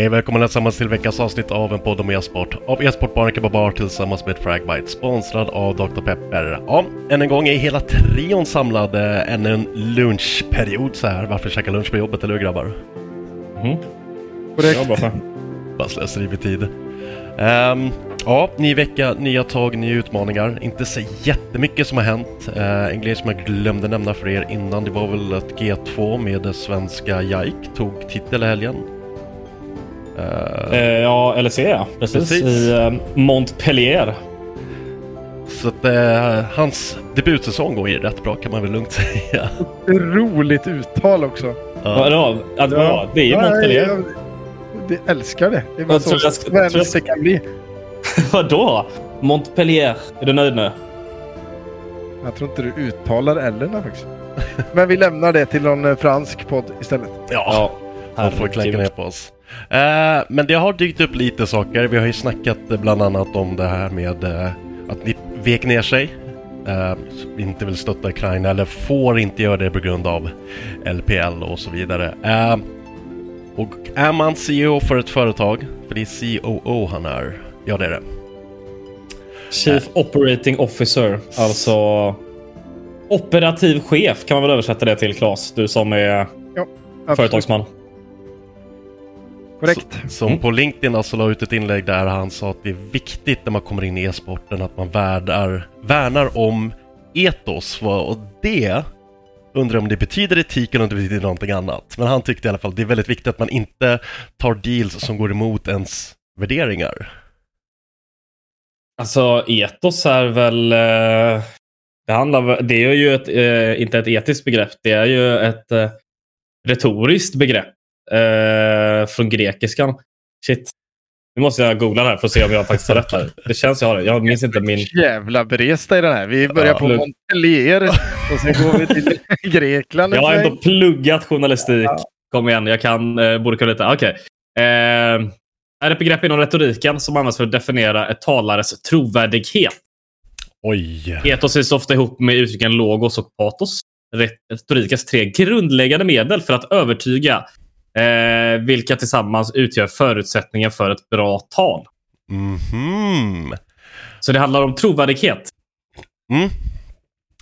Hej välkommen tillsammans till veckans avsnitt av en podd om e-sport av e-sportbaren Kebabar tillsammans med Fragbite sponsrad av Dr. Pepper. Ja, än en gång är hela trion samlade än en lunchperiod så här. Varför käka lunch på jobbet, eller hur grabbar? Mm. Korrekt. Ja, bara. Bara slöseri med tid. Ehm, ja, ny vecka, nya tag, nya utmaningar. Inte så jättemycket som har hänt. Uh, en grej som jag glömde nämna för er innan, det var väl att G2 med det svenska JAIK tog titel i helgen. Eh, Eh, ja, LEC ja. Precis. Precis. I eh, Montpellier. Så att eh, hans debutsäsong går ju rätt bra kan man väl lugnt säga. Roligt uttal också. Vadå? Ja, det, var, det är ju Ja, Montpellier. Jag, jag älskar det. Det är bara Jag så tror jag ska- tror jag svenskt det kan bli. Vadå? Montpellier. Är du nöjd nu? Jag tror inte du uttalar ällerna faktiskt. Men vi lämnar det till någon fransk podd istället. Ja, han får klänka ner på oss. Eh, men det har dykt upp lite saker. Vi har ju snackat eh, bland annat om det här med eh, att ni vek ner sig. Eh, inte vill stötta Ukraina eller får inte göra det på grund av LPL och så vidare. Eh, och är man CEO för ett företag, för det är COO han är, ja det är det. Chief Operating Officer. Alltså operativ chef kan man väl översätta det till Claes. Du som är Absolut. företagsman. Korrekt. Som Mm. på LinkedIn alltså la ut ett inlägg där han sa att det är viktigt när man kommer in i e-sporten att man värnar, värnar om etos. Och det undrar om det betyder etik eller om det betyder någonting annat. Men han tyckte i alla fall att det är väldigt viktigt att man inte tar deals som går emot ens värderingar. Alltså etos är väl... Eh, det, handlar, det är ju ett, eh, inte ett etiskt begrepp. Det är ju ett eh, retoriskt begrepp. Eh, från grekiskan. Shit. Nu måste jag googla det här för att se om jag faktiskt har rätt här. Det känns jag har det. Jag minns inte min... Jävla beresta i den här. Vi börjar Ja, på lugnt. Montpellier och sen går vi till Grekland. Jag har ändå pluggat journalistik. Kom igen, jag kan, eh, borde kunna lite. Okej. Eh, är ett begrepp inom retoriken som används för att definiera ett talares trovärdighet. Oj! Etos ses ofta ihop med uttrycken logos och patos. Retorikens tre grundläggande medel för att övertyga, eh, vilka tillsammans utgör förutsättningen för ett bra tal. Mhm. Så det handlar om trovärdighet. Mm.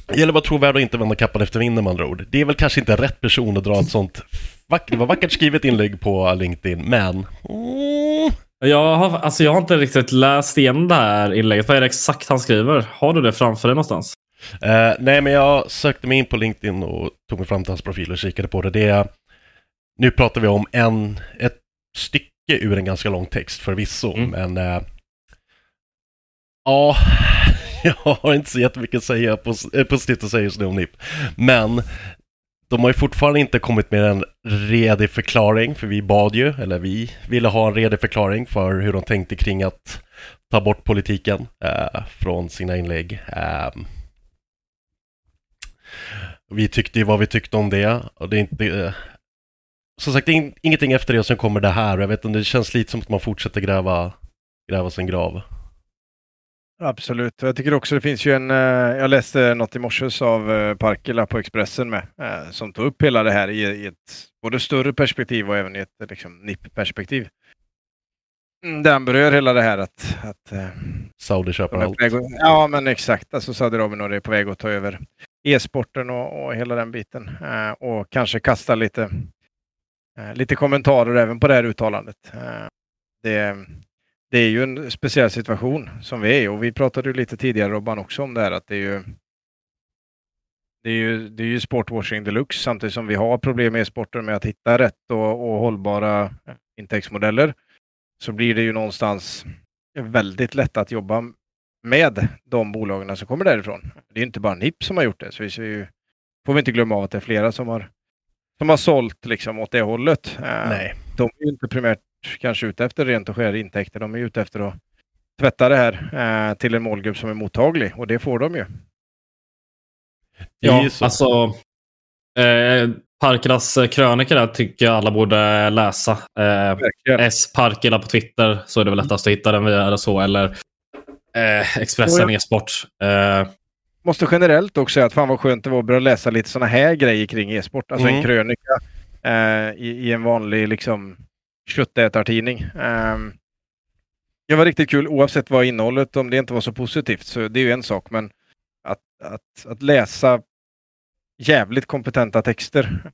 Det gäller att vara trovärdig och inte vända kappan efter vinden med andra ord. Det är väl kanske inte rätt person att dra ett sånt vackert, det var vackert skrivet inlägg på LinkedIn, men... Mm. Jag har, alltså jag har inte riktigt läst igenom det här inlägget. Vad är det exakt han skriver? Har du det framför dig någonstans? Eh, nej, men jag sökte mig in på LinkedIn och tog mig fram till hans profil och kikade på det. det är, nu pratar vi om en, ett stycke ur en ganska lång text förvisso, Mm. men... Eh, ja, Jag har inte så jättemycket att säga på, eh, positivt att säga just nu om NIP. Men de har ju fortfarande inte kommit med en redig förklaring, för vi bad ju, eller vi ville ha en redig förklaring för hur de tänkte kring att ta bort politiken eh, från sina inlägg. Eh, vi tyckte ju vad vi tyckte om det och det är inte... Som sagt, in, ingenting efter det som kommer det här. Jag vet inte, det känns lite som att man fortsätter gräva, gräva sin grav. Absolut. Jag tycker också det finns ju en, eh, jag läste något i morse av eh, Parkela på Expressen med, eh, som tog upp hela det här i, ett både större perspektiv och även i ett liksom, NIP-perspektiv. Mm, där han berör hela det här att... att Saudi köper allt. Att, ja, men exakt. Alltså Saudiarabien är på väg att ta över e-sporten och, och hela den biten. och kanske kasta lite, Eh, lite kommentarer även på det här uttalandet. Eh, det, det är ju en speciell situation som vi är i och vi pratade ju lite tidigare Robban också om det här att det är ju det är ju, det är ju sportwashing deluxe samtidigt som vi har problem med e-sporten med att hitta rätt och, och hållbara eh, intäktsmodeller så blir det ju någonstans väldigt lätt att jobba med de bolagen som kommer därifrån. Det är inte bara NIP som har gjort det, så vi ju, får vi inte glömma av att det är flera som har, som har sålt liksom åt det hållet. Nej. De är ju inte primärt kanske ute efter rent och skär intäkter. De är ute efter att tvätta det här eh, till en målgrupp som är mottaglig och det får de ju. Ja, alltså eh, Parkelas krönika där tycker jag alla borde läsa. Eh, S Parkela på Twitter så är det väl lättast att hitta den via så. Eller eh, Expressen e-sport. Eh, måste generellt också säga att fan vad skönt det var att börja läsa lite sådana här grejer kring e-sport. Alltså mm. en krönika eh, i, i, en vanlig liksom köttätartidning. Um, det var riktigt kul oavsett vad innehållet, om det inte var så positivt, så det är ju en sak. Men att, att, att läsa jävligt kompetenta texter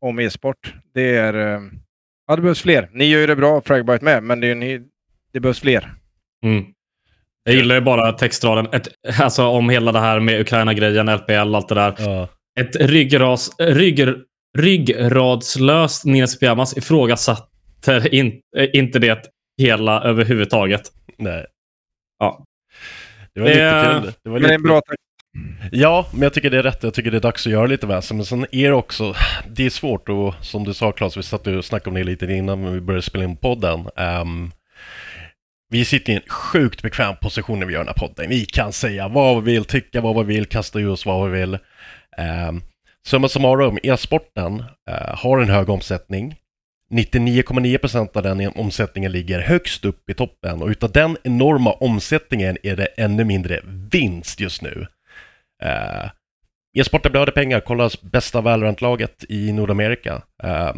om e-sport, det är... Um, ja, det behövs fler. Ni gör ju det bra, Fragbite med, men det, är, ni, det behövs fler. Mm. Jag gillar ju bara textraden, ett, alltså om hela det här med Ukraina-grejen, LPL, allt det där. Ja. Ett ryggras, rygg, ryggradslöst Nils Pyjamas ifrågasatt in, eh, inte det hela överhuvudtaget. Nej. Ja. Det var det, lite kul. Det var lite... en bra Ja, men jag tycker det är rätt. Jag tycker det är dags att göra lite väsen. Men sen är det också, det är svårt och som du sa Claes, vi satt och snackade om det lite innan vi började spela in podden. Um, vi sitter i en sjukt bekväm position när vi gör den här podden. Vi kan säga vad vi vill, tycka vad vi vill, kasta ur oss vad vi vill. Eh, summa summarum, e-sporten eh, har en hög omsättning. 99,9% av den omsättningen ligger högst upp i toppen och utav den enorma omsättningen är det ännu mindre vinst just nu. Eh, e-sporten blöder pengar, kolla bästa Valorant-laget i Nordamerika. Eh,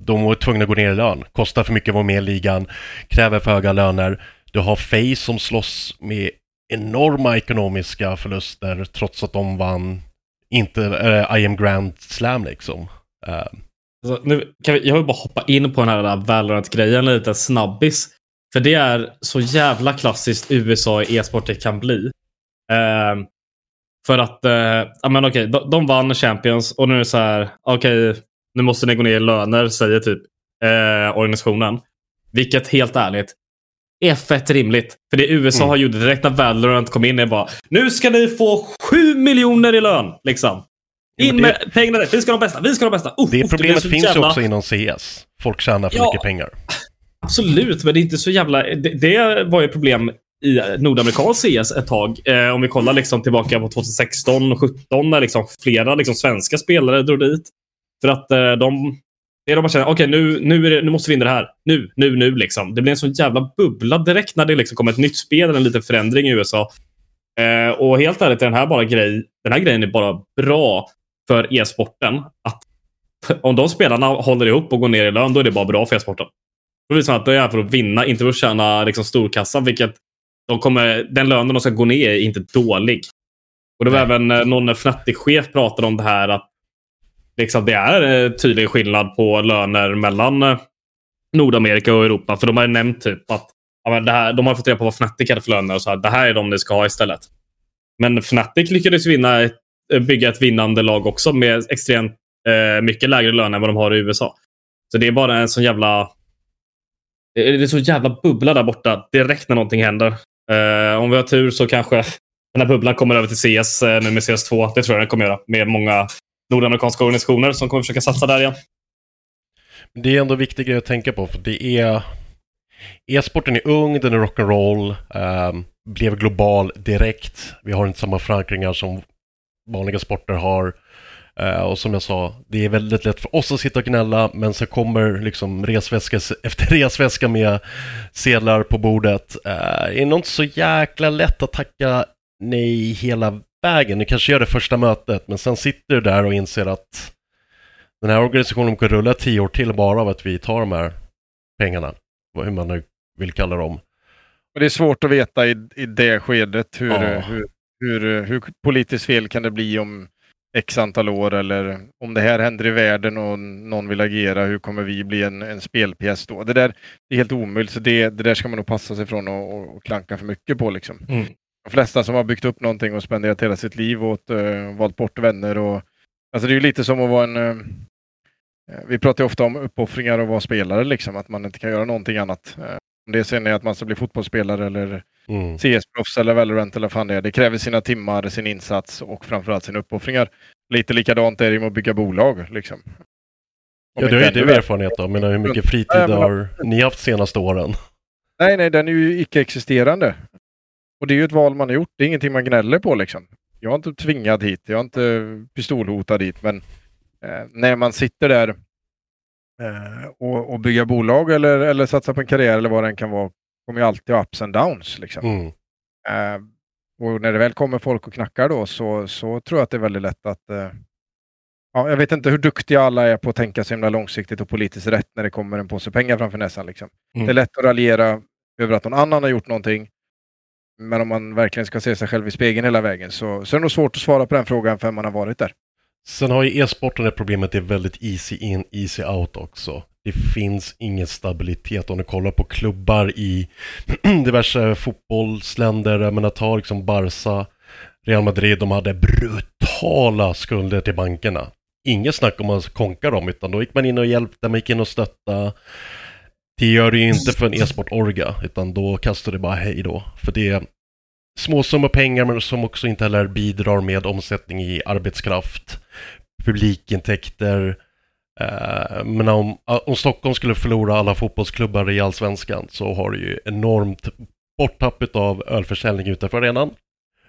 de var tvungna att gå ner i lön, kostar för mycket att vara med i ligan, kräver för höga löner. Du har Face som slåss med enorma ekonomiska förluster trots att de vann inte äh, I am Grand Slam liksom. Uh, Alltså, nu kan vi, jag vill bara hoppa in på den här Valorant-grejen lite snabbis. För det är så jävla klassiskt USA i e-sport det kan bli. Uh, för att, uh, ja men okej, okay, de, de, vann Champions och nu är det så här, okej, okay, nu måste ni gå ner i löner, säger typ uh, organisationen. Vilket helt ärligt är fett rimligt. För det USA mm. har gjort direkt när Valorant kom in är bara, nu ska ni få 7 miljoner i lön. Liksom. In med det... pengarna Vi ska ha de bästa. Vi ska ha de bästa. Uh, det problemet det finns jävla... ju också inom CS. Folk tjänar för ja, mycket pengar. Absolut, men det är inte så jävla... Det, det var ju problem i nordamerikansk CS ett tag. Eh, om vi kollar liksom tillbaka på 2016 och 2017 när liksom flera liksom svenska spelare drog dit. För att eh, de... Det de bara känner, okej okay, nu, nu, nu måste vi vinna det här. Nu, nu, nu liksom. Det blir en sån jävla bubbla direkt när det liksom kommer ett nytt spel eller en liten förändring i USA. Eh, och helt ärligt, den här, bara grej, den här grejen är bara bra för e-sporten att om de spelarna håller ihop och går ner i lön, då är det bara bra för e-sporten. Då är det så att det är för att vinna, inte för att tjäna liksom, storkassan, vilket de kommer, den lönen de ska gå ner är inte dålig. Och det var Nej. även eh, någon Fnatic-chef pratade om det här att liksom, det är eh, tydlig skillnad på löner mellan eh, Nordamerika och Europa. För de har nämnt typ att ja, det här, de har fått reda på vad Fnatic hade för löner och så här, det här är de ni ska ha istället. Men Fnatic lyckades vinna ett eh, bygga ett vinnande lag också med extremt eh, mycket lägre löner än vad de har i USA. Så det är bara en sån jävla... Det är så jävla bubbla där borta direkt när någonting händer. Eh, om vi har tur så kanske den här bubblan kommer över till CS eh, nu med CS2. Det tror jag den kommer göra. Med många nordamerikanska organisationer som kommer försöka satsa där igen. Det är ändå viktigt grej att tänka på för det är E-sporten är ung, den är rock'n'roll, um, blev global direkt. Vi har inte samma förankringar som vanliga sporter har. Uh, och som jag sa, det är väldigt lätt för oss att sitta och gnälla, men så kommer liksom resväska efter resväska med sedlar på bordet. Uh, det är nog inte så jäkla lätt att tacka nej hela vägen. Du kanske gör det första mötet, men sen sitter du där och inser att den här organisationen kommer rulla tio år till bara av att vi tar de här pengarna. Hur man nu vill kalla dem. det är svårt att veta i, i det skedet hur, ja. hur, hur, hur politiskt fel kan det bli om x antal år eller om det här händer i världen och någon vill agera, hur kommer vi bli en, en spelpjäs då? Det där är helt omöjligt, så det, det där ska man nog passa sig från och, och klanka för mycket på. Liksom. Mm. De flesta som har byggt upp någonting och spenderat hela sitt liv åt, uh, valt bort vänner och Alltså det är lite som att vara en... Uh, vi pratar ofta om uppoffringar och vara spelare, liksom, att man inte kan göra någonting annat. Uh, om det sen är att man ska bli fotbollsspelare eller mm. CS-proffs eller Valorant eller vad fan det är. Det kräver sina timmar, sin insats och framförallt sina uppoffringar. Lite likadant är det med att bygga bolag. Liksom. ja, det har ju du erfarenhet av. Men hur mycket fritid har ni haft senaste åren? Nej, nej, den är ju icke-existerande. Och det är ju ett val man har gjort. Det är ingenting man gnäller på liksom. Jag är inte tvingad hit. Jag är inte pistolhotad hit. Men eh, när man sitter där Eh, och, och, bygga bolag eller, eller satsa på en karriär eller vad det än kan vara, kommer ju alltid ha ups and downs. Liksom. Mm. Uh, och när det väl kommer folk och knackar då så, så tror jag att det är väldigt lätt att uh, Ja, jag vet inte hur duktiga alla är på att tänka så himla långsiktigt och politiskt rätt när det kommer en påse pengar framför näsan. Liksom. Mm. Det är lätt att raljera över att någon annan har gjort någonting. Men om man verkligen ska se sig själv i spegeln hela vägen så, så är det nog svårt att svara på den frågan för man har varit där. Sen har ju e-sporten det problemet det är väldigt easy in, easy out också. Det finns ingen stabilitet om du kollar på klubbar i diverse fotbollsländer. Jag menar ta liksom Barca, Real Madrid, de hade brutala skulder till bankerna. Inget snack om att konka dem, utan då gick man in och hjälpte, man gick in och stöttade. Det gör det ju inte för en e-sport-orga, utan då kastar det bara hej då. För det är småsummor pengar men som också inte heller bidrar med omsättning i arbetskraft publikintäkter. Eh, men om, om Stockholm skulle förlora alla fotbollsklubbar i allsvenskan så har du ju enormt borttapp av ölförsäljning utanför arenan.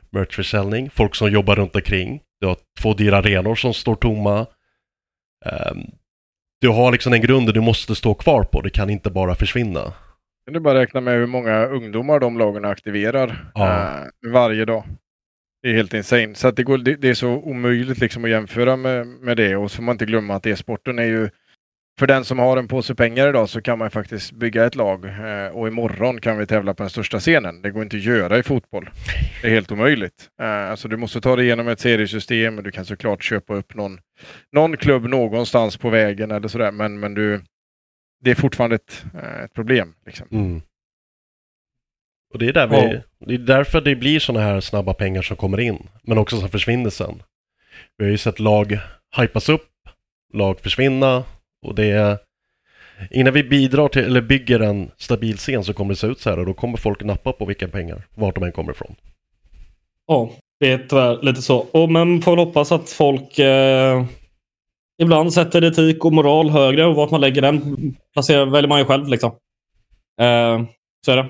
Merchförsäljning, folk som jobbar runt omkring. Du har två dyra arenor som står tomma. Ehm, du har liksom en grund du måste stå kvar på, det kan inte bara försvinna. Du bara räkna med hur många ungdomar de lagen aktiverar ja. eh, varje dag. Det är helt insane. Så det, går, det, det, är så omöjligt liksom att jämföra med, med det. Och så får man inte glömma att e-sporten är ju... För den som har en påse pengar idag så kan man faktiskt bygga ett lag eh, och imorgon kan vi tävla på den största scenen. Det går inte att göra i fotboll. Det är helt omöjligt. Eh, alltså du måste ta dig igenom ett seriesystem och du kan såklart köpa upp någon, någon klubb någonstans på vägen eller sådär. Men, men du, det är fortfarande ett, eh, ett problem. Liksom. Mm. Och det är, där vi, ja. det är därför det blir sådana här snabba pengar som kommer in, men också som försvinner sen. Vi har ju sett lag hypas upp, lag försvinna och det är... Innan vi bidrar till, eller bygger en stabil scen så kommer det se ut så här och då kommer folk nappa på vilka pengar, vart de än kommer ifrån. Ja, det är tyvärr lite så. Och men får hoppas att folk eh, ibland sätter etik och moral högre och vart man lägger den placerar, väljer man ju själv liksom. Eh, så är det.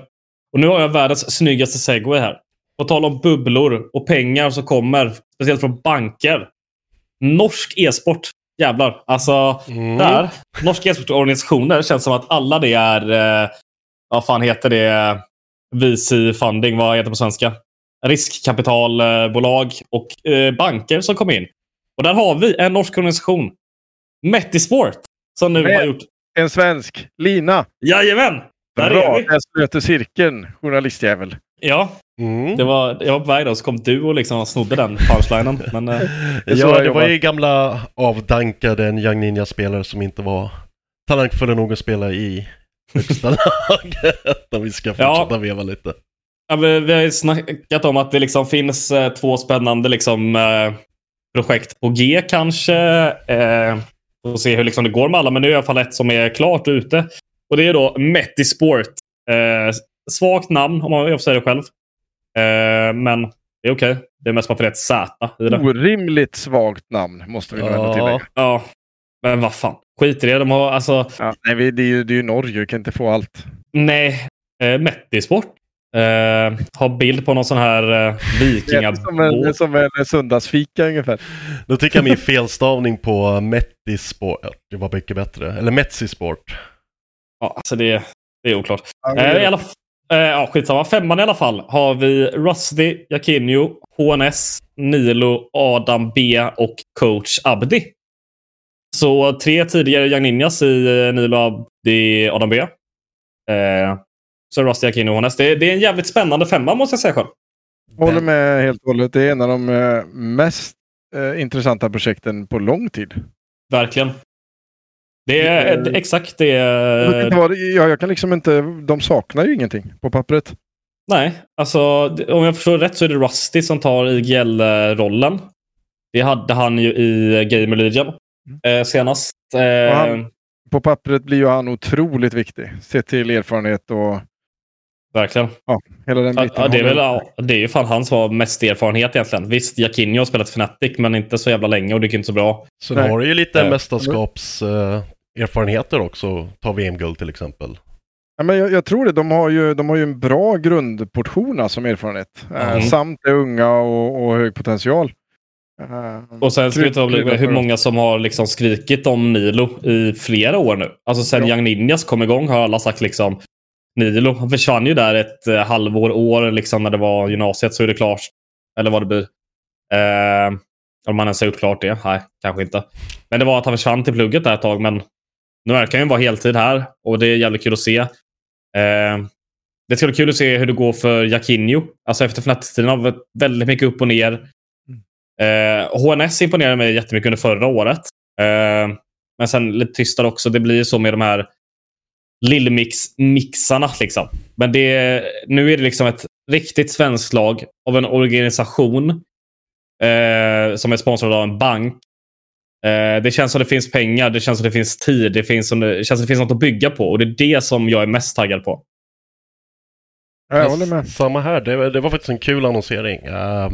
Och nu har jag världens snyggaste segway här. På tal om bubblor och pengar som kommer, speciellt från banker. Norsk e-sport. Jävlar. Alltså, mm. där. Norska e-sportorganisationer känns som att alla det är... Eh, vad fan heter det? VC-funding. Vad heter det på svenska? Riskkapitalbolag och eh, banker som kommer in. Och där har vi en norsk organisation. Metisport. Som nu Men, har gjort... En svensk. Lina. Jajamän! Där Bra, där slöt du cirkeln, journalistjävel. Ja, mm. det var, jag var på väg då, så kom du och liksom snodde den punchlinen. Men, eh, ja, det var ju gamla avdankade Young Ninja-spelare som inte var talangfulla nog att spela i högsta laget. Om vi ska fortsätta ja. veva lite. Ja, vi, vi har ju snackat om att det liksom finns eh, två spännande liksom, eh, projekt på G kanske. Eh, får se hur liksom det går med alla, men nu är i alla fall ett som är klart ute. Och det är då Metisport. Eh, svagt namn om man får säga det själv. Eh, men Det är okej. Okay. Det är mest bara för ett Z i det. Orimligt svagt namn måste vi nog ändå tillägga. Ja, men vad fan. Skit i det. De har alltså... Ja, nej, det är ju, det är ju Norge. Du kan inte få allt. Nej. Eh, Mettisport. Eh, har bild på någon sån här eh, vikingabåt. Som en, som en söndagsfika ungefär. Då tycker jag min felstavning på Mettisport, det var mycket bättre. Eller Metsisport. Ja, alltså det, det är oklart. Ja, det är... Eh, i alla, eh, ja, skitsamma. Femman i alla fall har vi Rusty, Jakinho, HNS, Nilo, Adam B och coach Abdi. Så tre tidigare Young Ninjas i eh, Nilo, Abdi, Adam B. Eh, så Rusty, Jakinho och HNS. Det, det, är en jävligt spännande femma måste jag säga själv. Håller med helt och hållet. Det är en av de eh, mest eh, intressanta projekten på lång tid. Verkligen. Det är mm. exakt det. Jag, jag kan liksom inte, de saknar ju ingenting på pappret. Nej, alltså om jag förstår rätt så är det Rusty som tar IGL-rollen. Det hade han ju i Gamer Legion mm. eh, senast. Eh, han, på pappret blir ju han otroligt viktig. Sett till erfarenhet och... Verkligen. Ja, hela den biten. Ja, det, är väl, ja, det är ju fan han som har mest erfarenhet egentligen. Visst, Jakinho har spelat Fnatic, men inte så jävla länge och det gick inte så bra. Sen har du ju lite äh, mästerskaps... Uh, erfarenheter också. Ta VM-guld till exempel. Ja, men jag, jag, tror det. De har, ju, de har ju en bra grundportion alltså, som erfarenhet. Eh, mm. Eh, samt är unga och, och hög potential. Eh, och sen ska vi ta hur många som har liksom skrikit om Nilo i flera år nu. Alltså sen ja. Young Ninjas kom igång har alla sagt liksom Nilo. Han försvann ju där ett eh, halvår, år liksom när det var gymnasiet så är det klart. Eller vad det blir. Eh, om man ens har gjort klart det. Nej, kanske inte. Men det var att han försvann till plugget där ett tag. Men nu verkar han ju vara heltid här och det är jävligt kul att se. Eh, det ska bli kul att se hur det går för Jakinho. Alltså efter Fnatic-tiden har det väldigt mycket upp och ner. Eh, HNS imponerade mig jättemycket under förra året. Eh, men sen lite tystare också. Det blir ju så med de här lillmix-mixarna. Liksom. Men det, nu är det liksom ett riktigt svenskt lag av en organisation eh, som är sponsrad av en bank Eh, det känns som det finns pengar, det känns som det finns tid, det, finns som det, det känns som det finns något att bygga på. Och det är det som jag är mest taggad på. Jag håller med. Samma här, det, det var faktiskt en kul annonsering. Uh,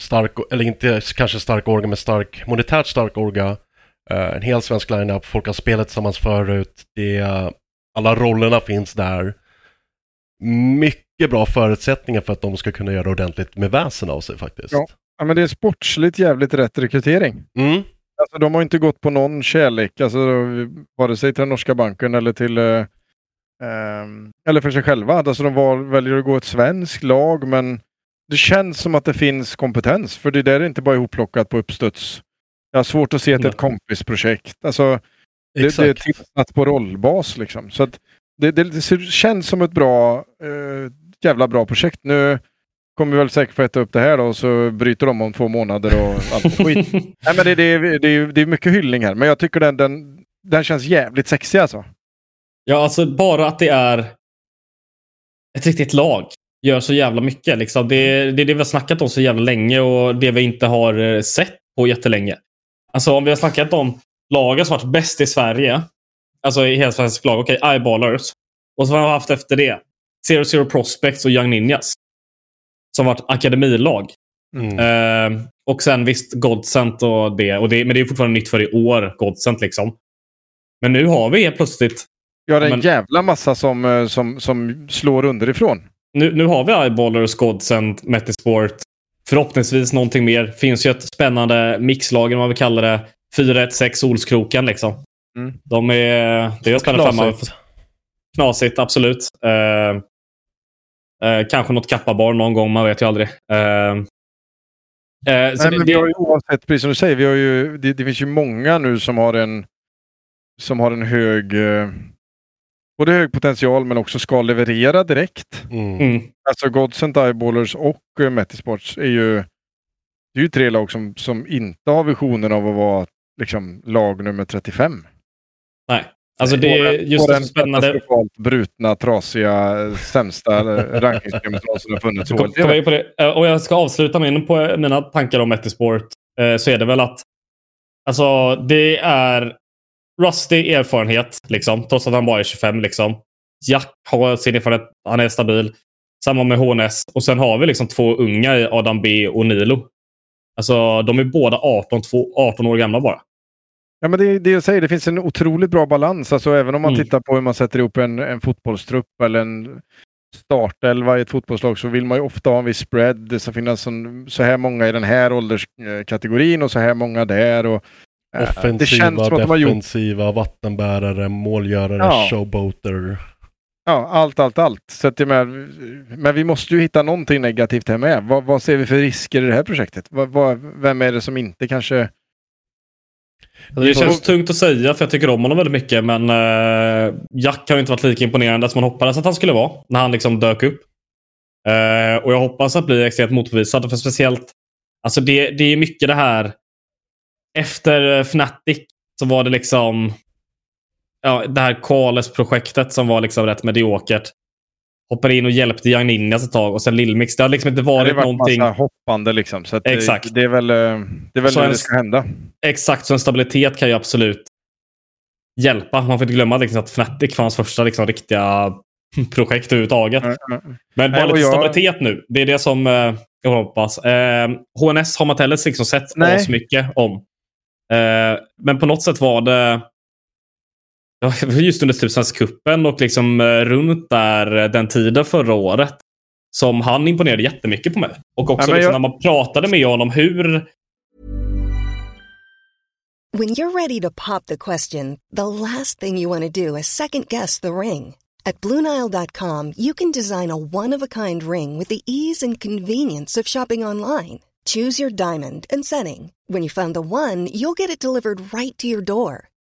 stark, eller inte kanske stark orga, men stark, monetärt stark orga. Uh, en hel svensk line-up, folk har spelat tillsammans förut. Det, uh, alla rollerna finns där. Mycket bra förutsättningar för att de ska kunna göra ordentligt med väsen av sig faktiskt. Ja, ja men det är sportsligt jävligt rätt rekrytering. Mm. Alltså, de har inte gått på någon kärlek, alltså, vare sig till den norska banken eller till uh, um, eller för sig själva. Alltså, de var, väljer att gå ett svenskt lag, men det känns som att det finns kompetens. För det där är inte bara ihopplockat på uppstuds. Jag har svårt att se att det är ett kompisprojekt. Alltså, det, det, är tillsatt på rollbas. Liksom. Så att det, det, det, känns som ett bra, uh, jävla bra projekt. Nu kommer vi väl säkert få äta upp det här då och så bryter de om två månader och allt skit. Nej, men det, det, det, det är mycket hyllning här, men jag tycker den, den, den känns jävligt sexig alltså. Ja, alltså bara att det är ett riktigt lag gör så jävla mycket. Liksom. Det, det är det vi har snackat om så jävla länge och det vi inte har eh, sett på jättelänge. Alltså om vi har snackat om lagen som varit bäst i Sverige. Alltså i hela svensk lag. Okej, okay, Eyeballers. Och så har vi haft efter det Zero Zero Prospects och Young Ninjas som varit akademilag. Mm. Eh, och sen visst Godsent och det, och det. Men det är fortfarande nytt för i år, Godsent liksom. Men nu har vi helt plötsligt... Ja, det är en men, jävla massa som, eh, som, som slår underifrån. Nu, nu har vi Eyeballers, Godsent, Metisport. Förhoppningsvis någonting mer. Finns ju ett spännande mixlag, vad vi kallar det. 4-1-6 Olskroken liksom. Mm. De är... Det är spännande femma. Knasigt, absolut. Uh, Eh, kanske något kappabar någon gång, man vet ju aldrig. Eh, eh, Nej, det, men vi har ju oavsett, precis som du säger, vi har ju, det, det, finns ju många nu som har en, som har en hög eh, både hög potential men också ska leverera direkt. Mm. Mm. Alltså Godsent, Eyeballers och uh, Metisports är ju, det är ju tre lag som, som inte har visionen av att vara liksom, lag nummer 35. Nej. Alltså det är just den spännande... brutna, trasiga, sämsta rankingsystemet som har funnits. Kom, kom på det. Eh, och jag ska avsluta min, på mina tankar om Metisport. Eh, så är det väl att alltså, det är Rusty erfarenhet, liksom, trots att han bara är 25. Liksom. Jack har sin erfarenhet, han är stabil. Samma med HNS. Och sen har vi liksom två unga i Adam B och Nilo. Alltså, de är båda 18, 2, 18 år gamla bara. Ja, men det är det jag säger, det finns en otroligt bra balans. Alltså, även om man Mm. tittar på hur man sätter ihop en, en fotbollstrupp eller en startelva i ett fotbollslag så vill man ju ofta ha en viss spread. Det ska finnas sån, så här många i den här ålderskategorin och så här många där. Och, eh, det Offensiva, känns som att de har gjort defensiva, vattenbärare, målgörare, Ja. showboater. Ja, allt, allt, allt. Så att, menar, men vi måste ju hitta någonting negativt här med. Vad, vad ser vi för risker i det här projektet? Vad, vad, vem är det som inte kanske... Det känns tungt att säga för jag tycker om honom väldigt mycket. Men uh, Jack har inte varit lika imponerande som man hoppades att han skulle vara när han liksom dök upp. Eh, och jag hoppas att bli extremt motbevisad. För speciellt, alltså det, det är mycket det här. Efter Fnatic så var det liksom ja, det här Quales-projektet som var liksom rätt mediokert. Hoppade in och hjälpte Young Ninjas ett tag och sen Lillmix. Det har liksom inte Det har varit varit någonting. massa hoppande liksom. Så Exakt. Det är väl, eh, det, är väl Så det en- ska hända. Exakt, så en stabilitet kan ju absolut hjälpa. Man får inte glömma liksom att Fnatic var hans första liksom, riktiga projekt överhuvudtaget. Ja, ja. Men bara lite jag- stabilitet nu. Det är det som eh, jag hoppas. Eh, HNS har man inte heller liksom sett mycket om. Eh, men på något sätt var det just under typ Svenska cupen och liksom eh, runt där eh, den tiden förra året som han imponerade jättemycket på mig. Och också Ja, liksom jag- när man pratade med honom hur When you're ready to pop the question, the last thing you want to do is second guess the ring. At Bluenile.com, you can design a one of a kind ring with the ease and convenience of shopping online. Choose your diamond and setting. When you find the one, you'll get it delivered right to your door.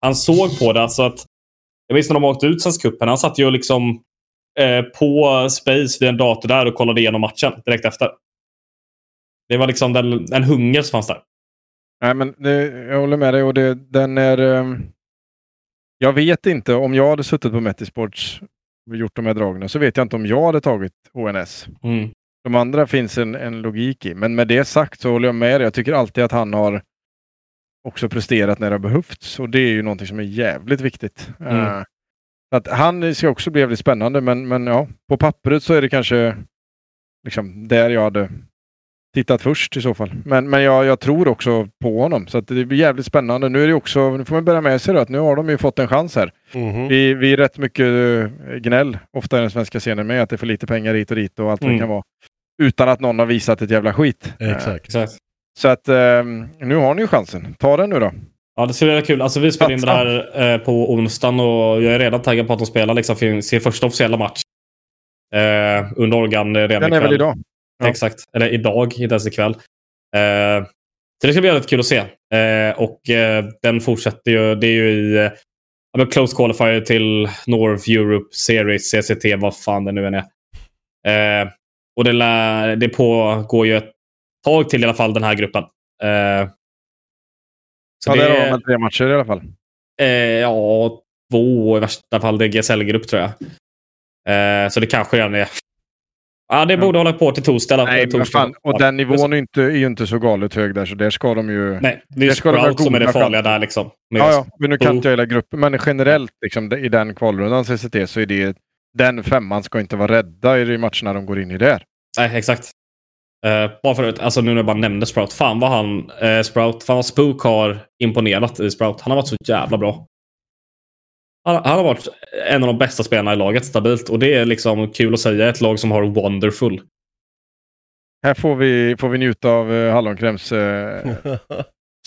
Han såg på det. Alltså att, jag minns när de åkte ut Svenska cupen. Han satt ju liksom eh, på Space vid en dator där och kollade igenom matchen direkt efter. Det var liksom den, en hunger som fanns där. Nej, men det, jag håller med dig och det, den är... ehm, jag vet inte om jag hade suttit på Metisports och gjort de här dragen så vet jag inte om jag hade tagit HNS. Mm. De andra finns en, en logik i. Men med det sagt så håller jag med dig. Jag tycker alltid att han har också presterat när det har behövts. Och det är ju någonting som är jävligt viktigt. Mm. Eh, att han ska också bli jävligt spännande. Men, men ja, på pappret så är det kanske liksom där jag hade tittat först i så fall. Men, men jag, jag tror också på honom. Så att det blir jävligt spännande. Nu är det också, nu får man bära med sig då, att nu har de ju fått en chans här. Mhm. Vi, vi är rätt mycket eh, gnäll ofta i den svenska scenen med att det är för lite pengar hit och dit och allt vad det Mm. kan vara. Utan att någon har visat ett jävla skit. Eh, Exakt. Exakt. Så att eh, nu har ni ju chansen. Ta den nu då. Ja, det skulle vara kul. Alltså, vi spelar in det här eh, på onsdagen och jag är redan taggad på att de spelar liksom, sin, första officiella match. Eh, under Organ eh, redan Den är ikväll. väl idag? Ja. Exakt. Eller idag, inte ens ikväll. Eh, så det ska bli väldigt kul att se. Eh, och eh, den fortsätter ju. Det är ju i eh, close qualifier till North Europe Series, CCT, vad fan det nu än är. Och det, lär, det pågår ju ett tag till i alla fall, den här gruppen. Eh, så Ja, det- har man tre matcher i alla fall. Eh, ja, två i värsta fall. Det är GSL-grupp tror jag. Eh, så det kanske redan är... Ja, det borde hålla på till torsdag. Nej, men torsdag. fan. Och den nivån är, inte, är ju inte så galet hög där, så där ska de ju... Nej, det är ska de Sprout som är det farliga där. Liksom, Ja, ja, men nu kan Bo- inte jag hela gruppen. Men generellt liksom, i den kvalrundan CCT så är det... Den femman ska inte vara rädda i de matcherna de går in i där. Nej, exakt. Eh, bara för att, alltså nu när jag bara nämnde Sprout. Fan vad han, eh, Sprout, fan vad Spook har imponerat i Sprout. Han har varit så jävla bra. Han, han har varit en av de bästa spelarna i laget stabilt. Och det är liksom kul att säga. Ett lag som har Wonderful. Här får vi, får vi njuta av uh, Hallonkräms eh,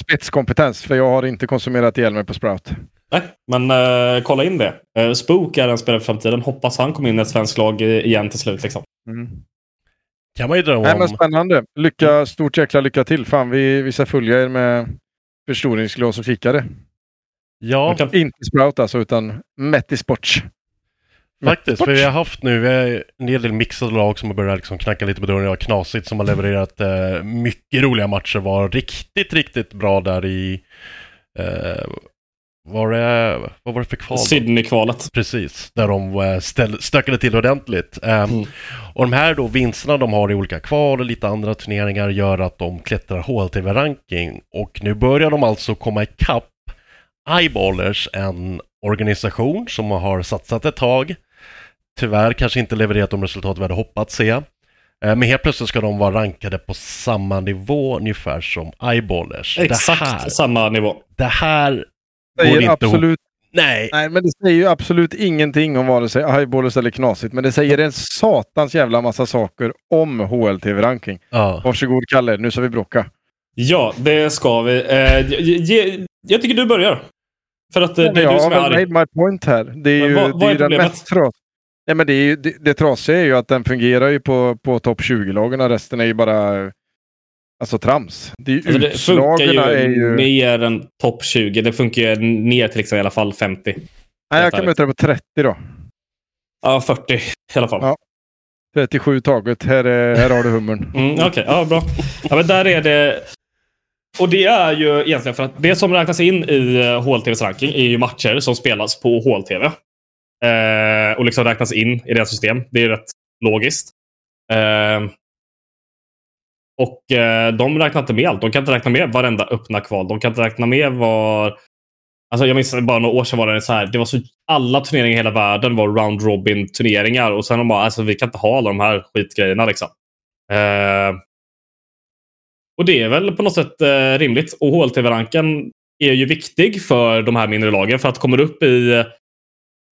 spetskompetens, för jag har inte konsumerat ihjäl mig på Sprout. Nej, men eh, kolla in det. Spook är en spelare för framtiden. Hoppas han kommer in i ett svenskt lag igen till slut. Liksom. Kan man ju drömma Nej, men om. spännande. Lycka, stort jäkla lycka till. Fan, vi, vi ska följa er med förstoringsglas och kikare. Ja, Inte Sprout alltså, utan Metti Sports. faktiskt. För vi har haft nu vi har en hel del mixade lag som har börjat liksom knacka lite på dörren. Ja, Knasigt som har levererat eh, mycket roliga matcher. Var riktigt, riktigt bra där i... Eh, var det, vad var det för kval? Sydney-kvalet. Precis, där de eh, ställ, stökade till ordentligt. Ehm, Mm. Och de här då vinsterna de har i olika kval och lite andra turneringar gör att de klättrar HLTV-ranking. Och nu börjar de alltså komma ikapp Eyeballers, en organisation som har satsat ett tag. Tyvärr kanske inte levererat de resultat vi hade hoppats se. Eh, Men helt plötsligt ska de vara rankade på samma nivå ungefär som Eyeballers. Exakt Det här, samma nivå. det här Säger absolut. Nej, nej, men det säger ju absolut ingenting om vare sig highballers eller knasigt, men det säger en satans jävla massa saker om HLTV-ranking. ja. Varsågod Kalle, nu ska vi bråka. Ja, det ska vi. Eh, ge, jag tycker du börjar. För att eh, det är jag du som är arg. made my point här. Det är Men ju, vad- det vad är är den mest tras... Nej, men det, är ju, det, det trasiga är ju att den fungerar ju på, på topp 20-lagen och resten är ju bara alltså trams. Det är ju, Alltså, det funkar ju, är ju... mer än topp 20. Det funkar ju ner till liksom i alla fall 50. Nej, jag kan möta det på 30 då. Ja, 40 i alla fall. Ja. 37 taget. Här, är, här har du hummern. Mm, Okej, ja, bra. Ja, men där är det... Och det är ju egentligen för att det som räknas in i eh, HLTVs ranking är ju matcher som spelas på HLTV. Eh, och liksom räknas in i deras system. Det är rätt logiskt. Eh, och eh, de räknar inte med allt. De kan inte räkna med varenda öppna kval. De kan inte räkna med var... Alltså jag minns bara några år sedan var det så här. Det var så alla turneringar i hela världen var round robin turneringar. Och sen de bara, alltså vi kan inte ha alla de här skitgrejerna liksom. Eh, och det är väl på något sätt eh, rimligt. Och HLTV-ranken är ju viktig för de här mindre lagen. För att kommer du upp i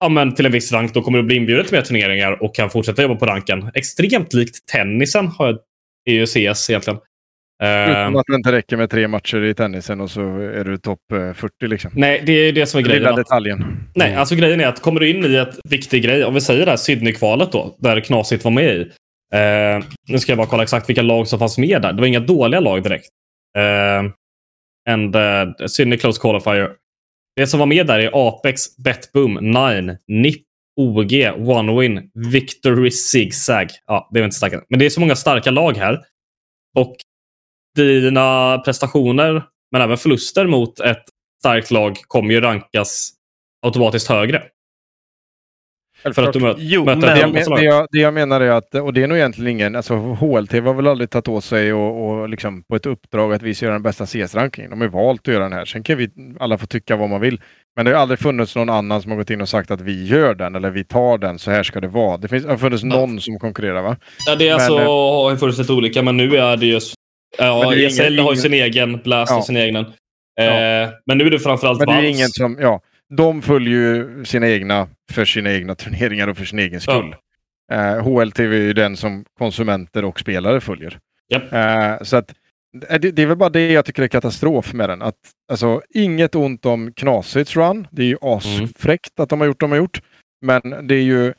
ja, men till en viss rank, då kommer du bli inbjuden till mer turneringar och kan fortsätta jobba på ranken. Extremt likt tennisen har jag, är ju CS egentligen. Eh, Utan att det inte räcker med tre matcher i tennisen och så är du topp eh, 40 liksom. nej, det är det som är grejen. lilla detaljen. Nej, alltså grejen är att kommer du in i ett viktig grej, om vi säger det här Sydney-kvalet då, där Knasigt var med i. Eh, nu ska jag bara kolla exakt vilka lag som fanns med där. Det var inga dåliga lag direkt. Eh, and uh, Sydney Close Qualifier. Det som var med där är Apex, Betboom, Nine, NIP, OG, One Win, Victory Zigzag. Ja, det är inte starkare. Men det är så många starka lag här. Och dina prestationer, men även förluster mot ett starkt lag kommer ju rankas automatiskt högre. För att du möter, Jo, möter men- Det jag, men, det, jag, det jag menar är att, och det är nog egentligen ingen, alltså HLT har väl aldrig tagit åt sig och, och liksom på ett uppdrag att vi ska göra den bästa CS-rankingen. De har valt att göra den här. Sen kan vi alla få tycka vad man vill. Men det har aldrig funnits någon annan som har gått in och sagt att vi gör den eller vi tar den, så här ska det vara. Det finns, har funnits någon som konkurrerar va? Ja, det är Men, alltså, eh, har funnits lite olika, men nu är det ju Ja, det ESL ingen- har ju sin egen, Blast Ja. har sin egen. Eh, Ja. Men nu är det framförallt Men det är Valves. ingen som, ja, de följer ju sina egna för sina egna turneringar och för sin egen skull. Eh, HLTV är ju den som konsumenter och spelare följer. Japp. Eh, så att eh, det, det är väl bara det jag tycker är katastrof med den. Att, alltså, inget ont om Knasits run. Det är ju asfräckt att de har gjort de har gjort. Men det är ju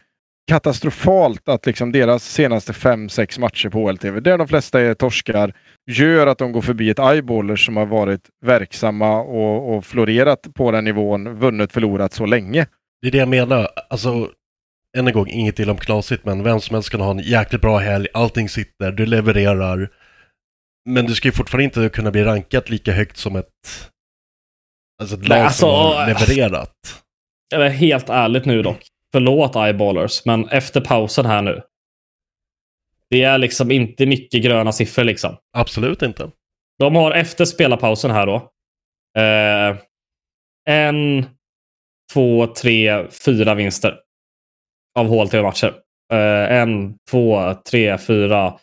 katastrofalt att liksom deras senaste fem sex matcher på HLTV, där de flesta är torskar, gör att de går förbi ett eyeballers som har varit verksamma och, och florerat på den nivån, vunnit, förlorat så länge. Det är det jag menar. Alltså, än en gång, inget illa om knasigt, men vem som helst kan ha en jäkligt bra helg, allting sitter, du levererar. Men du ska ju fortfarande inte kunna bli rankat lika högt som ett, alltså ett lag alltså, som har levererat. Helt ärligt nu dock. Förlåt eyeballers, men efter pausen här nu. Det är liksom inte mycket gröna siffror liksom. Absolut inte. De har efter spelarpausen här då. Eh, en, två, tre, fyra vinster. Av HLTV-matcher. Eh, en, två, tre, fyra,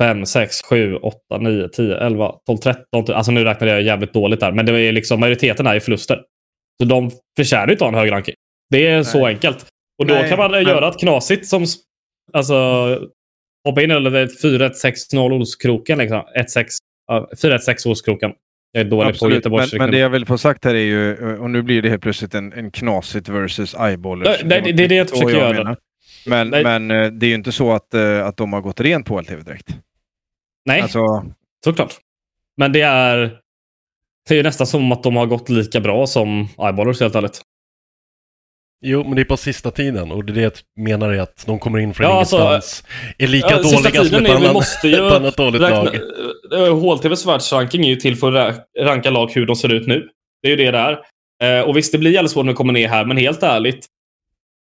fem, sex, sju, åtta, nio, tio, elva, tolv, tretton. Alltså nu räknar jag jävligt dåligt där. Men det är liksom, majoriteten är ju förluster. Så de förtjänar ju inte ha en hög ranking. Det är så enkelt. Och då Nej, kan man men- göra ett knasigt som alltså, hoppa in eller ett 4-1-6-0 Olskroken. Liksom. 1-6, ja, 4-1-6 Olskroken. Jag är dålig på Absolut, men, Göteborgs men det jag vill få sagt här är ju, och nu blir det helt plötsligt en, en knasigt versus eyeballers. Nej, nej, det är det jag försöker göra. menar. Men, Nej. men eh, det är ju inte så att, eh, att de har gått rent på HLTV direkt. Nej, Alltså, såklart. Men det är, det är ju nästan som att de har gått lika bra som Eyeballers helt ärligt. Jo, men det är på sista tiden och det är det jag menar är att de kommer in från Ja, alltså, ingenstans. är lika Ja, dåliga som ett är- vi annat, måste ju ett annat dåligt räkna- lag. eh, HLTVs världsranking är ju till för att ra- ranka lag hur de ser ut nu. Det är ju det det är. Eh, och visst, det blir jävligt svårt när vi kommer ner här, men helt ärligt.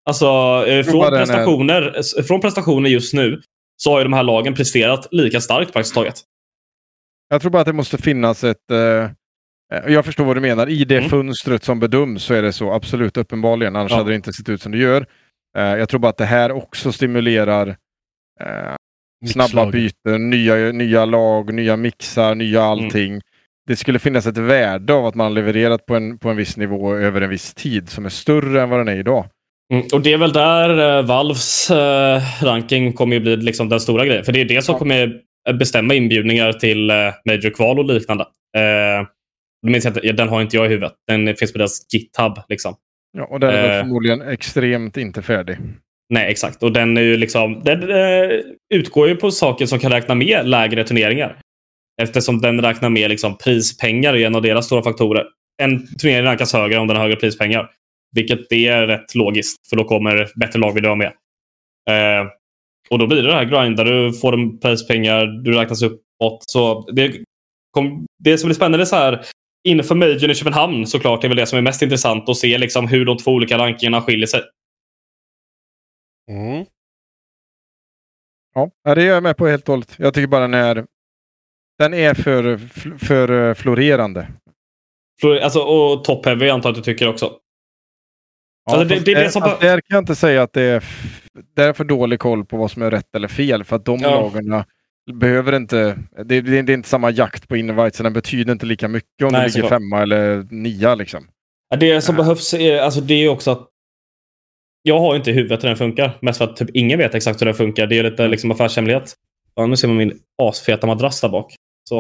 Alltså, eh, från prestationer, från prestationer just nu så har ju de här lagen presterat lika starkt praktiskt taget. jag tror bara att det måste finnas ett... eh, eh, jag förstår vad du menar. I det Mm. fönstret som bedöms så är det så, absolut, uppenbarligen. Annars Ja. hade det inte sett ut som det gör. Eh, jag tror bara att det här också stimulerar eh, snabba byten, nya, nya lag, nya mixar, nya Mm. allting. Det skulle finnas ett värde av att man levererat på en, på en viss nivå över en viss tid som är större än vad den är idag. Mm, och det är väl där eh, Valves eh, ranking kommer ju bli liksom den stora grejen. För det är det som Ja. kommer bestämma inbjudningar till eh, Major-kval och liknande. Eh, minns jag inte, den har inte jag i huvudet. Den finns på deras GitHub. Liksom. Ja, och den är Eh. förmodligen extremt inte färdig. Nej, exakt. Och den är ju liksom... Den eh, utgår ju på saker som kan räkna med lägre turneringar. Eftersom den räknar med liksom prispengar är en av deras stora faktorer. En turnering rankas högre om den har högre prispengar. Vilket det är rätt logiskt, för då kommer bättre lag vilja vara med. Eh, och då blir det det här grind där du får en prispengar, du räknas uppåt. Så det, kom, det som blir spännande är så här, inför Majorn i Köpenhamn såklart är väl det som är mest intressant att se liksom hur de två olika rankingarna skiljer sig. Mm. Ja, ja, det är jag med på helt och hållet. Jag tycker bara den är, den är för, för eh, florerande. Flor- Alltså, och top-heavy antar jag att du tycker också. Alltså, det- det är det som där kan jag inte säga att det är, det är för dålig koll på vad som är rätt eller fel. För att de Ja. lagarna behöver inte... Det, det, är inte samma jakt på invite, så den betyder inte lika mycket om Nej, det ligger femma eller nia. Liksom. Det som Ja. behövs är, alltså, det är också att jag har inte i huvudet hur den funkar. Mest för att typ ingen vet exakt hur den funkar. Det är lite liksom affärshemlighet. Ja, nu ser man min asfeta madrass där bak. Så.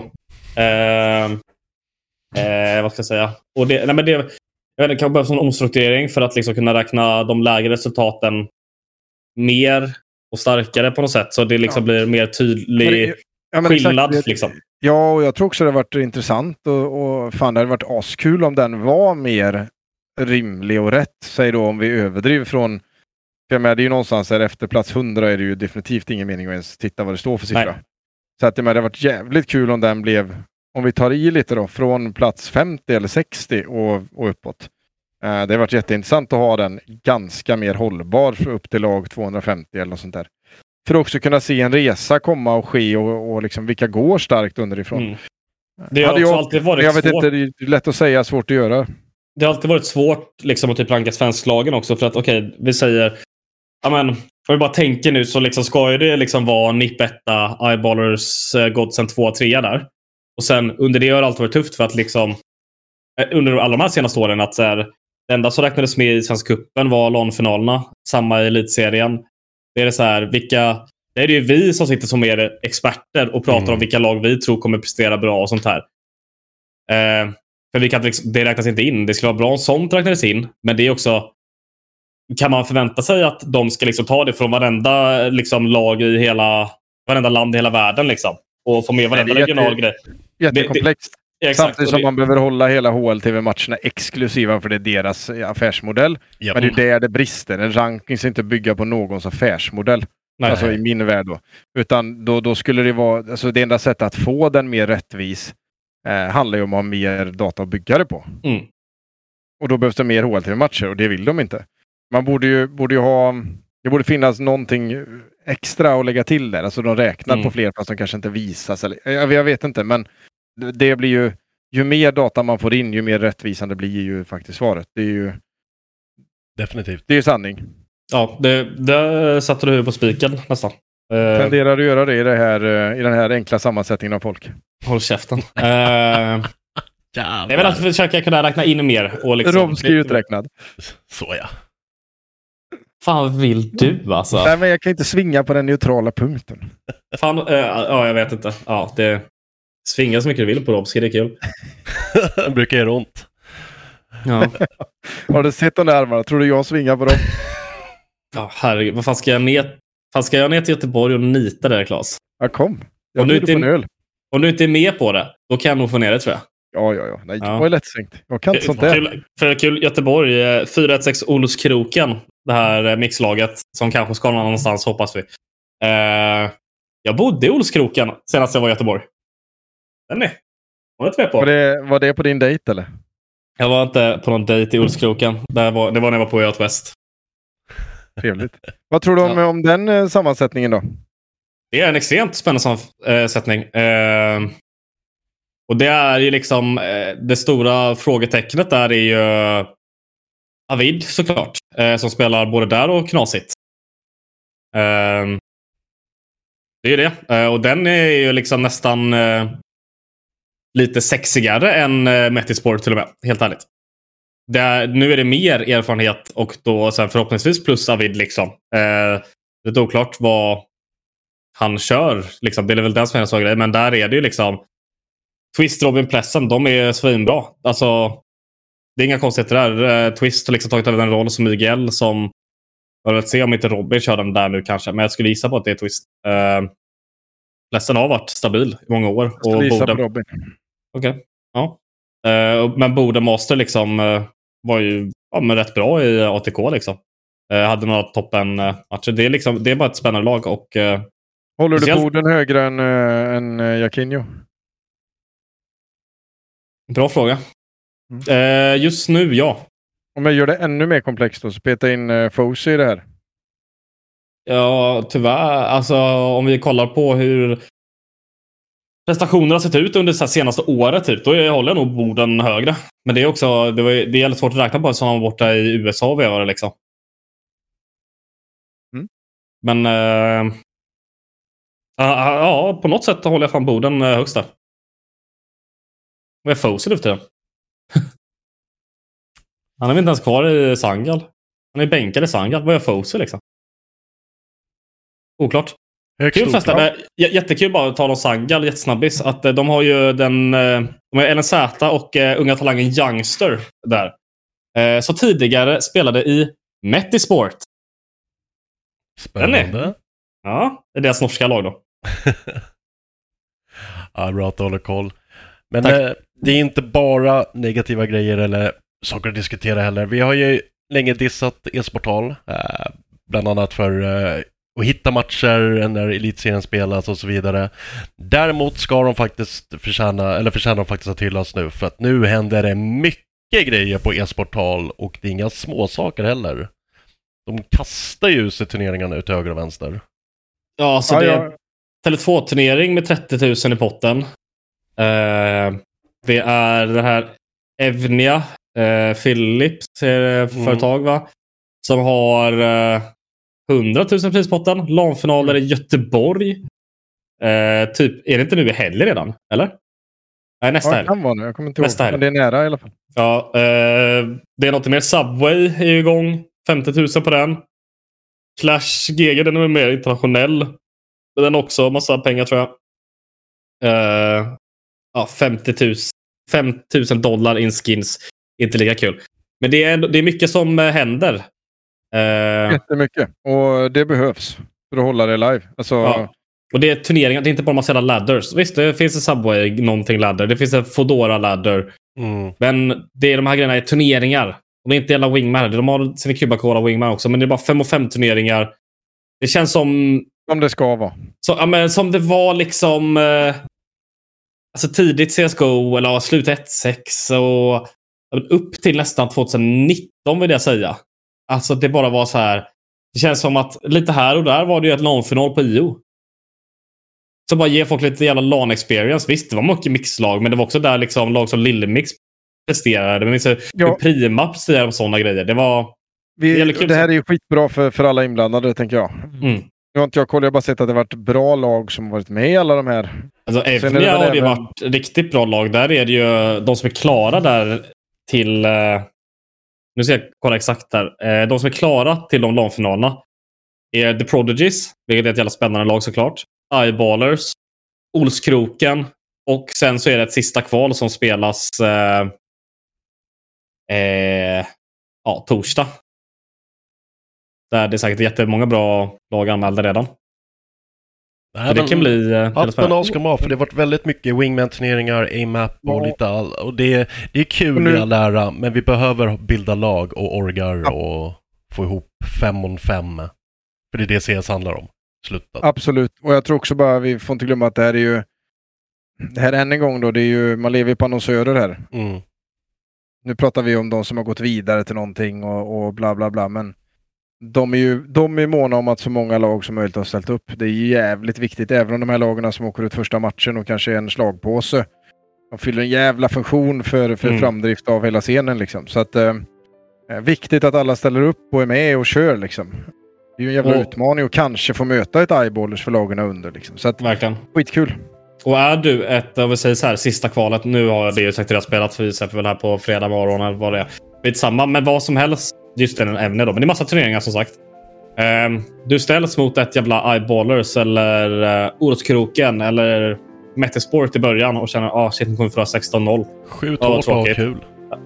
Eh, eh, vad ska jag säga? Och det, nej, men det, jag vet, det kan behövas en omstrukturering för att liksom kunna räkna de lägre resultaten mer och starkare på något sätt. Så det liksom Ja. blir mer tydlig ja, exakt, skillnad. det- liksom. Ja, och jag tror också det varit intressant och, och fan det hade varit askul om den var mer rimlig och rätt. Säg då om vi överdriver från... För jag menar, det är ju någonstans där efter plats 100 är det ju definitivt ingen mening att ens titta vad det står för siffra. Nej. Så att jag menar, det hade varit jävligt kul om den blev, om vi tar i lite då, från plats 50 eller 60 och, och uppåt. Eh, det har varit jätteintressant att ha den ganska mer hållbar för upp till lag 250 eller något sånt där. För att också kunna se en resa komma och ske och, och liksom vilka går starkt underifrån. Mm. Det har jag- alltid varit jag vet svårt. inte, det är lätt att säga, svårt att göra. det har alltid varit svårt liksom, att typ ranka svensklagen också. För att okej, vi säger... Ja, men, Om vi bara tänker nu så liksom ska ju det liksom vara NIP 1, Eyeballers, uh, Godsen 2 3 där. Och sen under det har det alltid varit tufft för att liksom eh, under alla de här senaste åren att så här, det enda som räknades med i Svenska cupen var LAN-finalerna. Samma i elitserien. Det är det så här, vilka... Det är ju vi som sitter som är experter och pratar Mm. om vilka lag vi tror kommer prestera bra och sånt här. Eh, för vi kan, liksom- det räknas inte in. Det skulle vara bra om sånt räknades in. Men det är också... Kan man förvänta sig att de ska liksom ta det från varenda liksom, lag i hela... Varenda land i hela världen liksom? Och få med varenda det är jätte- regional grej. Jättekomplext. Exakt. Samtidigt som det- man behöver hålla hela HLTV-matcherna exklusiva för det är deras eh, affärsmodell. Ja. Men det är där det brister. En ranking ska inte bygga på någons affärsmodell. Nej. Alltså i min värld då. Utan då, då skulle det vara, alltså det enda sättet att få den mer rättvis eh, handlar ju om att ha mer data att bygga det på. Mm. Och då behövs det mer HLTV-matcher och det vill de inte. Man borde ju, borde ju ha, det borde finnas någonting extra att lägga till där. Alltså de räknar Mm. på fler fast de kanske inte visas. Eller, jag, jag vet inte men det blir ju, ju mer data man får in ju mer rättvisande blir ju faktiskt svaret. Det är ju, Definitivt. det är ju sanning. Ja, det, där satte du på spiken nästan. Eh, Tenderar att göra det i, det här, eh, i den här enkla sammansättningen av folk. håll käften. Eh, jag vill att försöka kunna räkna in mer. Och liksom, Romski uträknad. Så ja. Fan vill du alltså? Nej, men jag kan inte svinga på den neutrala punkten. Fan, eh, ja, jag vet inte. Ja, det Svinga så mycket du vill på Romski, det är kul. det brukar göra ont. Ja. Har du sett de där armarna? Tror du jag svingar på dem? Ja, herregud. Vad fan ska jag ner, fan ska jag ner till Göteborg och nita där, Claes? Ja, kom. Jag Om du, inte är, öl. om du inte är med på det, då kan jag nog få ner det tror jag. Ja, ja, ja. Nej, Ja. jag är lättsänkt. Jag kan inte sånt där. Kul, för kul Göteborg, eh, 416 Olskroken. Det här eh, mixlaget som kanske ska någon annanstans hoppas vi. Eh, jag bodde i Olskroken senast jag var i Göteborg. Den är. Inte med på? Var det, var det på din dejt eller? Jag var inte på någon dejt i Olskroken. Det var, det var när jag var på Yacht West. Trevligt. Vad tror du om, om den eh, sammansättningen då? Det är en extremt spännande sammansättning. Eh, och det är ju liksom eh, det stora frågetecknet där är ju Avid såklart. Eh, som spelar både där och knasigt. Eh, det är ju det. Eh, och den är ju liksom nästan eh, lite sexigare än eh, Metisport till och med. Helt ärligt. Det är, nu är det mer erfarenhet och då sen förhoppningsvis plus Avid liksom. Eh, det är oklart vad han kör. Liksom. Det är väl den som är en sån grej. Men där är det ju liksom Twist, Robin Plessen, de är svinbra. Alltså, det är inga konstigheter där. Eh, Twist har liksom tagit över den roll som Miguel som... Jag vill se om inte Robin kör den där nu kanske. Men jag skulle gissa på att det är Twist. Uh, Plessen har varit stabil i många år. Jag skulle gissa på Robin. Okej. Ja. Eh, men Bode Master liksom eh, var ju ja, men rätt bra i ATK. Liksom. Eh, hade några toppen-matcher. Det, är liksom, det är bara ett spännande lag. Och, eh, Håller du Boden högre än, äh, än Jakinho? Bra fråga. Eh, just nu, ja. Om jag gör det ännu mer komplext då, så peta in äh, Fosi i det här. Ja, tyvärr. Alltså, om vi kollar på hur prestationerna har sett ut under det senaste året, typ, då är- håller jag nog Boden högre. Men det är också det, var, det är jävligt svårt att räkna på som han var borta i USA och vevade liksom. Mm. Men eh, ja, ja, på något sätt håller jag fan Boden eh, högst där. Vad är Fosu nu för tiden? Han är väl inte ens kvar i Sangal. Han är bänkad i Sangal. Vad gör Fosu liksom? Oklart. Högst Kul förresten. Eh, Jättekul bara att tala om Sangal jättesnabbis. Att eh, de har ju den... eh, De har LNZ och eh, unga talangen Youngster där. Så tidigare spelade i Metisport. Den är- Spännande. Ja, det är deras norska lag då. Ja, bra att du håller koll. Men det är inte bara negativa grejer eller saker att diskutera heller. Vi har ju länge dissat e-sportal, bland annat för att hitta matcher när elitserien spelas och så vidare. Däremot ska de faktiskt förtjäna, eller förtjänar de faktiskt att hyllas nu, för att nu händer det mycket grejer på e-sportal och det är inga småsaker heller. De kastar ju sig turneringarna ut till höger och vänster. Ja, så Ja, det är ja. en Tele2-turnering med 30 000 i potten. Eh, det är det här Evnia, eh, Philips eh, företag va? Som har eh, 100 000 prispotten. LAN-finaler i Göteborg. Eh, typ, är det inte nu i helgen redan? Eller? Nej, nästa Ja, helg. kan vara nu. Jag kommer inte Nästa ihåg. helg. Men det är nära i alla fall. Ja, eh, det är något mer. Subway är igång. 50 000 på den. Clash GG, den är mer internationell. Men den har också massa pengar tror jag. Eh, ja, 50 000, 5 000 dollar in skins. Inte lika kul. Men det är, det är mycket som eh, händer. Eh, Jättemycket. Och det behövs för att hålla det live. Alltså, Ja. Och det är turneringar, det är inte bara massa jävla ladders. Visst, det finns en Subway, någonting ladder. Det finns en Fodora ladder. Mm. Men det är de här grejerna är turneringar. Och det är inte jävla Wingman. De har sina Cubacola Wingman också. Men det är bara 5 och 5 turneringar. Det känns som... Som det ska vara. Så, ja, men som det var liksom... Eh, alltså tidigt CSGO, eller ja, slut 1.6 och ja, men upp till nästan 2019 vill jag säga. Alltså det bara var så här. Det känns som att lite här och där var det ju ett LAN-final på IO. Så bara ge folk lite jävla LAN-experience. Visst, det var mycket mixlag, men det var också där liksom lag som Lillemix presterade. Men hur Ja. Prima presterade på sådana grejer. Det var... Vi, Det det, här så. är ju skitbra för, för alla inblandade, tänker jag. Mm. Nu har inte jag koll, jag har bara sett att det varit bra lag som varit med i alla de här. Alltså det Evnia har även- varit riktigt bra lag. Där är det ju de som är klara där till... Nu ska jag kolla exakt här. Eh, de som är klara till de LAN-finalerna är The Prodigies, vilket är ett jävla spännande lag såklart. Eyeballers, Olskroken och sen så är det ett sista kval som spelas eh, eh, ja, torsdag. Där det är säkert jättemånga bra lag anmälda redan. Nej, det kan bli ska man ha, för det har varit väldigt mycket wingman-turneringar, AMAP och Ja. lite all... Och det, det är kul nu- i all ära, men vi behöver bilda lag och orgar och få ihop fem on fem. För det är det CS handlar om. Slutat. Absolut. Och jag tror också bara, vi får inte glömma att det här är ju... Det här än en gång då, det är ju, man lever ju på annonsörer här. Mm. Nu pratar vi om de som har gått vidare till någonting och, och bla bla bla, men de är ju de är måna om att så många lag som möjligt har ställt upp. Det är jävligt viktigt, även om de här lagen som åker ut första matchen och kanske är en slagpåse. De fyller en jävla funktion för, för Mm. framdrift av hela scenen liksom. Så att eh, eh, viktigt att alla ställer upp och är med och kör liksom. Det är ju en jävla Och- utmaning och kanske få möta ett eyeballers för lagen under liksom. Så att Verkligen. skitkul. Och är du ett, om vi säger så här, sista kvalet. Nu har det ju säkert redan spelat för vi släpper väl här på fredag morgon eller vad det är. Skitsamma, men vad som helst. Ämne då. Men det är massa turneringar som sagt. Ehm, du ställs mot ett jävla eyeballers eller uh, Orotskroken eller Metasport i början och känner ah shit, nu kommer vi förlora 16-0. Skjut Ja, hårt och kul.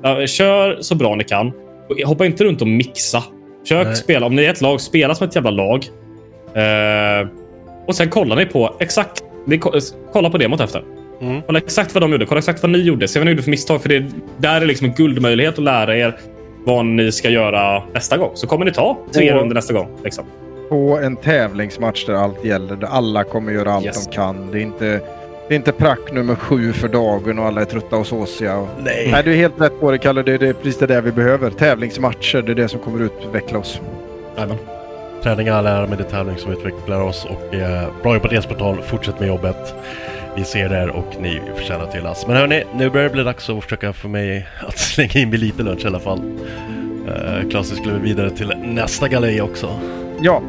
Ja, kör så bra ni kan. Hoppa inte runt och mixa. Försök Nej. spela. Om ni är ett lag, spela som ett jävla lag. Eh, och sen kollar ni på exakt... Ni ko- kolla på demot efter. Mm. Kolla exakt vad de gjorde. Kolla exakt vad ni gjorde. Se vad ni gjorde för misstag. För det, där är liksom en guldmöjlighet att lära er vad ni ska göra nästa gång. Så kommer ni ta tre runder nästa gång. Liksom. På en tävlingsmatch där allt gäller, där alla kommer göra allt Yes. de kan. Det är inte, det är inte prack nummer sju för dagen och alla är trötta och såsiga. Och... Nej. Nej, du är helt rätt på det Kalle. Det är, det är precis det där vi behöver. Tävlingsmatcher, det är det som kommer utveckla oss. Jajamän. Träning är all ära, men det tävling som utvecklar oss och eh, bra jobbat Esportal. Fortsätt med jobbet. Vi ser er och ni förtjänar till oss. Men hörni, nu börjar det bli dags att försöka för mig att slänga in mig lite lunch i alla fall. Uh, Klasen skulle vidare till nästa galej också. Ja,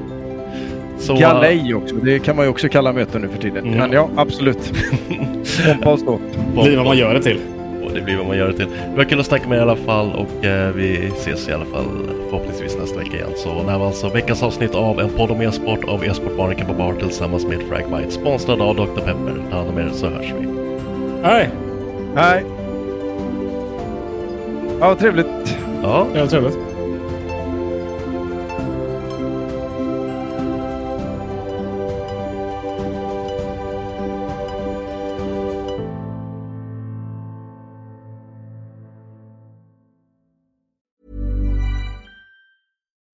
Så, galej också. Det kan man ju också kalla möten nu för tiden. Mm. Men ja, absolut. Pompa och ståt. uh, Blir vad man gör det till. Och det blir vad man gör det till. Det var kul att snacka med er i alla fall och eh, vi ses i alla fall förhoppningsvis nästa vecka igen. Så det här var alltså veckans avsnitt av en podd om e-sport av e-sportbaren Kappa Bar tillsammans med Fragbite. Sponsrad av Dr. Pepper. Ta hand om er så hörs vi. Nej, Nej. Ja, trevligt. Ja, var trevligt.